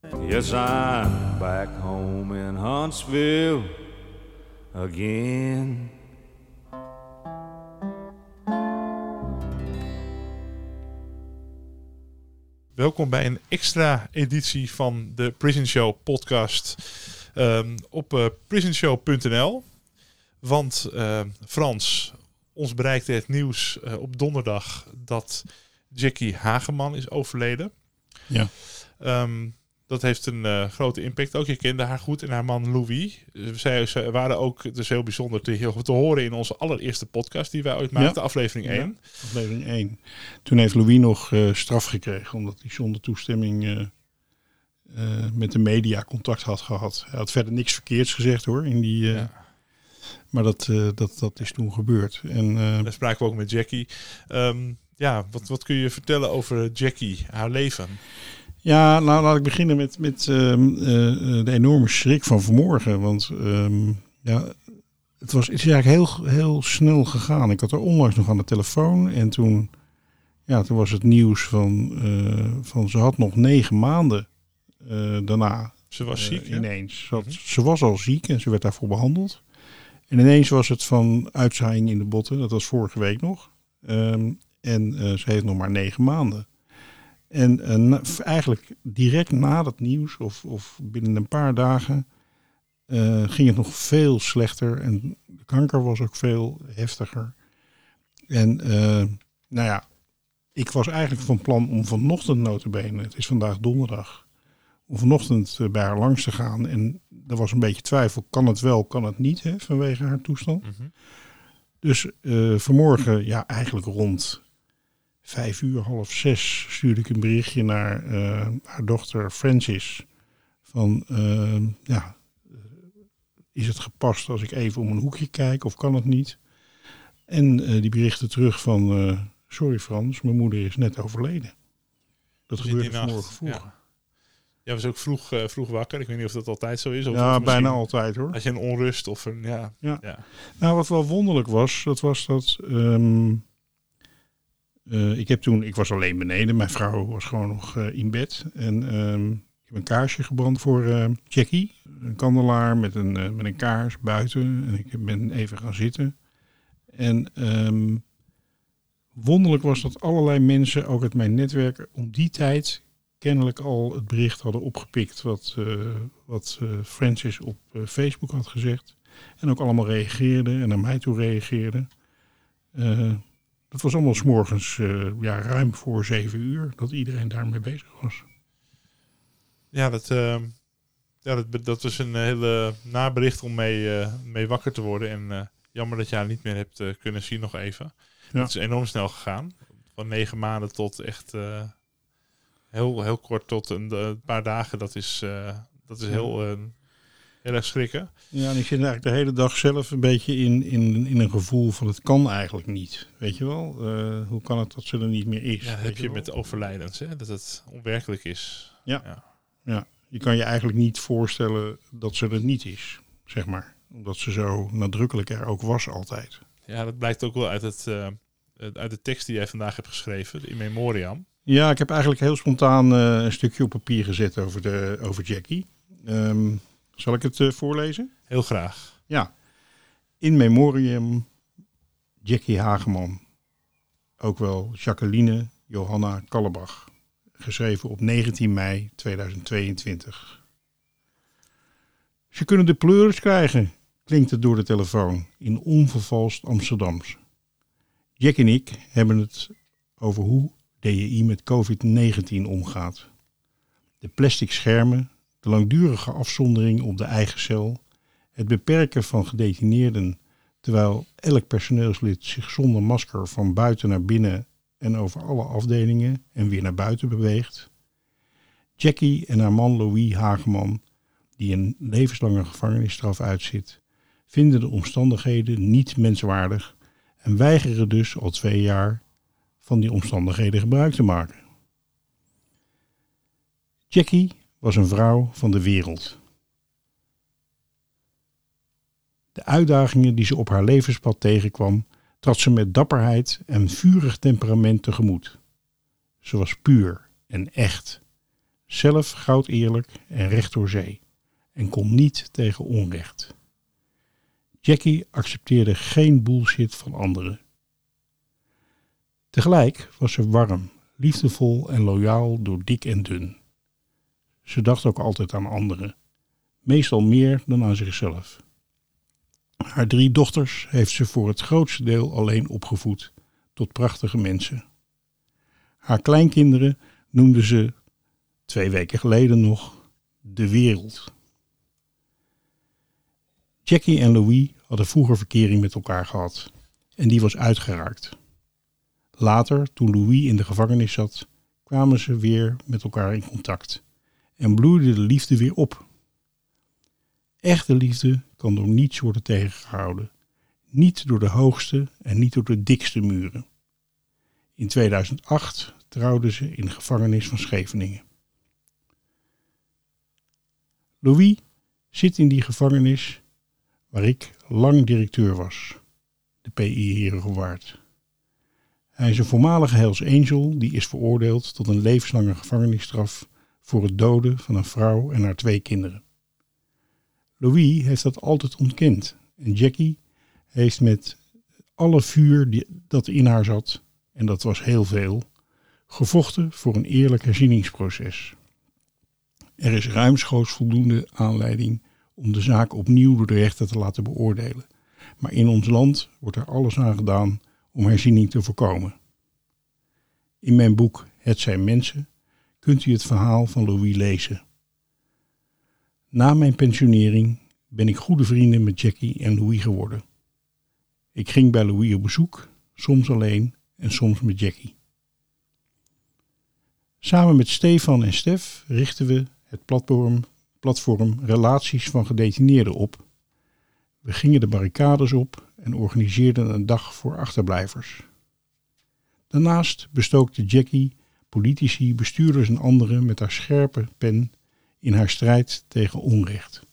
Yes, I'm back home in Huntsville again. Welkom bij een extra editie van de Prison Show podcast ehm, op uh, prisonshow.nl. Want uh, Frans, ons bereikte het nieuws uh, op donderdag dat Jackie Hageman is overleden. Ja. Um, dat heeft een uh, grote impact. Ook je kende haar goed en haar man Louis. Zij, zij waren ook dus heel bijzonder te, te, horen in onze allereerste podcast die wij ooit maakten, ja. aflevering 1. Ja, aflevering 1. Toen heeft Louis nog uh, straf gekregen omdat hij zonder toestemming uh, met de media contact had gehad. Hij had verder niks verkeerds gezegd hoor. In die, ja. Maar dat, dat, dat is toen gebeurd. En, Daar spraken we ook met Jackie. Um, ja, wat, wat kun je vertellen over Jackie, haar leven? Ja, nou laat ik beginnen met, met um, uh, de enorme schrik van vanmorgen. Want um, ja, het, was, het is eigenlijk heel, heel snel gegaan. Ik had er onlangs nog aan de telefoon en toen, ja, toen was het nieuws van, uh, van ze had nog negen maanden uh, daarna. Ze was ziek, ineens. Ze, had, -hmm. ze was al ziek en ze werd daarvoor behandeld. En ineens was het van uitzaaiing in de botten. Dat was vorige week nog. Um, en ze heeft nog maar negen maanden. En eigenlijk direct na dat nieuws, of, of binnen een paar dagen, uh, ging het nog veel slechter. En de kanker was ook veel heftiger. En uh, nou ja, ik was eigenlijk van plan om vanochtend notabene, het is vandaag donderdag, om vanochtend bij haar langs te gaan. En er was een beetje twijfel, kan het wel, kan het niet, hè, vanwege haar toestand. Mm -hmm. Dus vanmorgen, ja, eigenlijk rond vijf uur, half zes, stuurde ik een berichtje naar uh, haar dochter Francis. Van, uh, ja, is het gepast als ik even om een hoekje kijk of kan het niet? En uh, die berichten terug van, sorry Frans, mijn moeder is net overleden. Dat gebeurde vanmorgen vroeg. Ja. Jij was ook vroeg, vroeg wakker. Ik weet niet of dat altijd zo is. Of ja, bijna altijd hoor. Als je een onrust of een, ja, ja. ja. Nou, wat wel wonderlijk was, dat was dat... Um, uh, ik heb toen, ik was alleen beneden, mijn vrouw was gewoon nog uh, in bed. En uh, ik heb een kaarsje gebrand voor uh, Jackie. Een kandelaar met een, met een kaars buiten. En ik ben even gaan zitten. En um, wonderlijk was dat allerlei mensen, ook uit mijn netwerk, om die tijd kennelijk al het bericht hadden opgepikt wat, wat Francis op Facebook had gezegd. En ook allemaal reageerden en naar mij toe reageerden. Dat was allemaal s'morgens uh, ja, ruim voor zeven uur dat iedereen daarmee bezig was. Ja, dat, uh, ja, dat, dat was een hele nabericht om mee, uh, mee wakker te worden. En jammer dat je haar niet meer hebt kunnen zien nog even. Ja. Het is enorm snel gegaan. Van negen maanden tot echt heel, heel kort tot een, een, paar dagen. Dat is, dat is heel heel erg schrikken. Ja, en ik zit eigenlijk de hele dag zelf een beetje in, in, in een gevoel van het kan eigenlijk niet. Weet je wel? Uh, hoe kan het dat ze er niet meer is? Ja, heb je, je met overlijdens, hè? dat het onwerkelijk is. Ja. ja. ja, je kan je eigenlijk niet voorstellen dat ze er niet is, zeg maar. Omdat ze zo nadrukkelijk er ook was altijd. Ja, dat blijkt ook wel uit, het, uh, uit de tekst die jij vandaag hebt geschreven, in memoriam. Ja, ik heb eigenlijk heel spontaan uh, een stukje op papier gezet over, de, over Jackie. Um, zal ik het uh, voorlezen? Heel graag. Ja. In memoriam Jackie Hageman. Ook wel Jacqueline Johanna Kallebach. Geschreven op 19 mei 2022. Ze kunnen de pleuris krijgen, klinkt het door de telefoon in onvervalst Amsterdams. Jack en ik hebben het over hoe DJI met COVID-19 omgaat. De plastic schermen, langdurige afzondering op de eigen cel, het beperken van gedetineerden terwijl elk personeelslid zich zonder masker van buiten naar binnen en over alle afdelingen en weer naar buiten beweegt. Jackie en haar man Louis Hageman, die een levenslange gevangenisstraf uitzit, vinden de omstandigheden niet menswaardig en weigeren dus al twee jaar van die omstandigheden gebruik te maken. Jackie was een vrouw van de wereld. De uitdagingen die ze op haar levenspad tegenkwam, trad ze met dapperheid en vurig temperament tegemoet. Ze was puur en echt. zelf goud eerlijk en recht door zee en kon niet tegen onrecht. Jackie accepteerde geen bullshit van anderen. Tegelijk was ze warm, liefdevol en loyaal door dik en dun. Ze dacht ook altijd aan anderen, meestal meer dan aan zichzelf. Haar drie dochters heeft ze voor het grootste deel alleen opgevoed tot prachtige mensen. Haar kleinkinderen noemde ze twee weken geleden nog de wereld. Jackie en Louis hadden vroeger verkering met elkaar gehad en die was uitgeraakt. Later, toen Louis in de gevangenis zat, kwamen ze weer met elkaar in contact en bloeide de liefde weer op. Echte liefde kan door niets worden tegengehouden, niet door de hoogste en niet door de dikste muren. In 2008 trouwden ze in de gevangenis van Scheveningen. Louis zit in die gevangenis waar ik lang directeur was, de PI Herengewaard. Hij is een voormalige Hells Angel die is veroordeeld tot een levenslange gevangenisstraf voor het doden van een vrouw en haar twee kinderen. Louis heeft dat altijd ontkend en Jackie heeft met alle vuur die, dat in haar zat, en dat was heel veel, gevochten voor een eerlijk herzieningsproces. Er is ruimschoots voldoende aanleiding om de zaak opnieuw door de rechter te laten beoordelen. Maar in ons land wordt er alles aan gedaan om herziening te voorkomen. In mijn boek Het zijn mensen kunt u het verhaal van Louis lezen. Na mijn pensionering ben ik goede vrienden met Jackie en Louis geworden. Ik ging bij Louis op bezoek, soms alleen en soms met Jackie. Samen met Stefan en Stef richten we het platform, platform Relaties van Gedetineerden op. We gingen de barricades op en organiseerden een dag voor achterblijvers. Daarnaast bestookte Jackie politici, bestuurders en anderen met haar scherpe pen in haar strijd tegen onrecht.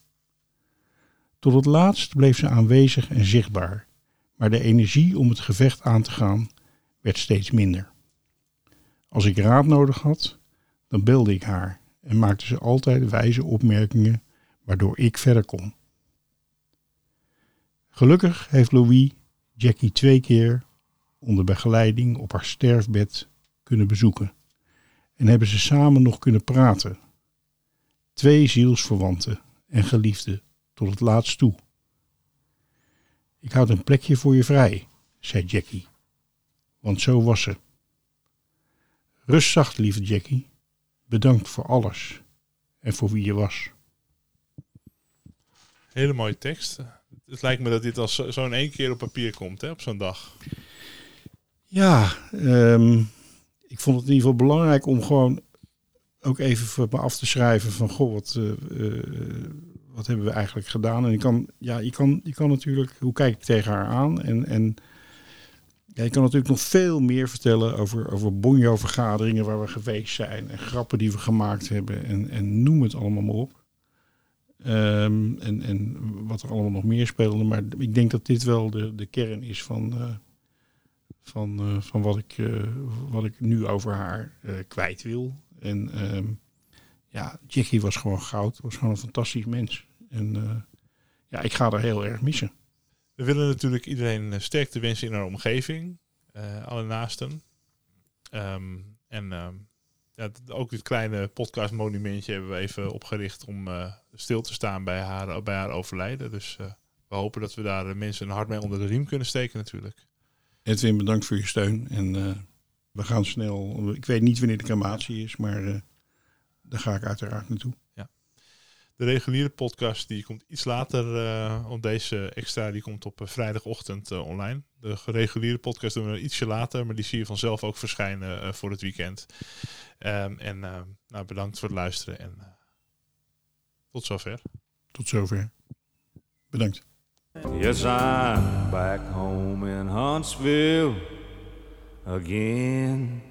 Tot het laatst bleef ze aanwezig en zichtbaar, maar de energie om het gevecht aan te gaan werd steeds minder. Als ik raad nodig had, dan belde ik haar en maakte ze altijd wijze opmerkingen waardoor ik verder kon. Gelukkig heeft Louis Jackie twee keer onder begeleiding op haar sterfbed kunnen bezoeken en hebben ze samen nog kunnen praten. Twee zielsverwanten en geliefden tot het laatst toe. Ik houd een plekje voor je vrij, zei Jackie, want zo was ze. Rust zacht, lieve Jackie. Bedankt voor alles en voor wie je was. Hele mooie tekst. Het lijkt me dat dit als zo in één keer op papier komt, hè, op zo'n dag. Ja, ehm, ik vond het in ieder geval belangrijk om gewoon ook even voor me af te schrijven van, goh, wat, uh, uh, wat hebben we eigenlijk gedaan? En ik kan, ja, je kan, je kan natuurlijk, hoe kijk ik tegen haar aan? En, en ja, je kan natuurlijk nog veel meer vertellen over, over bonjo-vergaderingen waar we geweest zijn. En grappen die we gemaakt hebben. En, en noem het allemaal maar op. Um, en, en wat er allemaal nog meer speelde. Maar ik denk dat dit wel de, de kern is van, uh, van, uh, van wat, ik, uh, wat ik nu over haar kwijt wil. En um, ja, Jackie was gewoon goud. Was gewoon een fantastisch mens. En ja, ik ga haar heel erg missen. We willen natuurlijk iedereen sterkte wensen in haar omgeving. Alle naasten. Um, en uh, ja, ook dit kleine podcastmonumentje hebben we even opgericht om stil te staan bij haar, bij haar overlijden. Dus we hopen dat we daar mensen een hart mee onder de riem kunnen steken natuurlijk. Edwin, bedankt voor je steun. En we gaan snel, ik weet niet wanneer de crematie is, maar daar ga ik uiteraard naartoe. Ja. De reguliere podcast die komt iets later, uh, deze extra, die komt op vrijdagochtend uh, online. De reguliere podcast doen we ietsje later, maar die zie je vanzelf ook verschijnen voor het weekend. Um, en nou, bedankt voor het luisteren en tot zover. Tot zover. Bedankt. Yes, I'm back home in Huntsville again.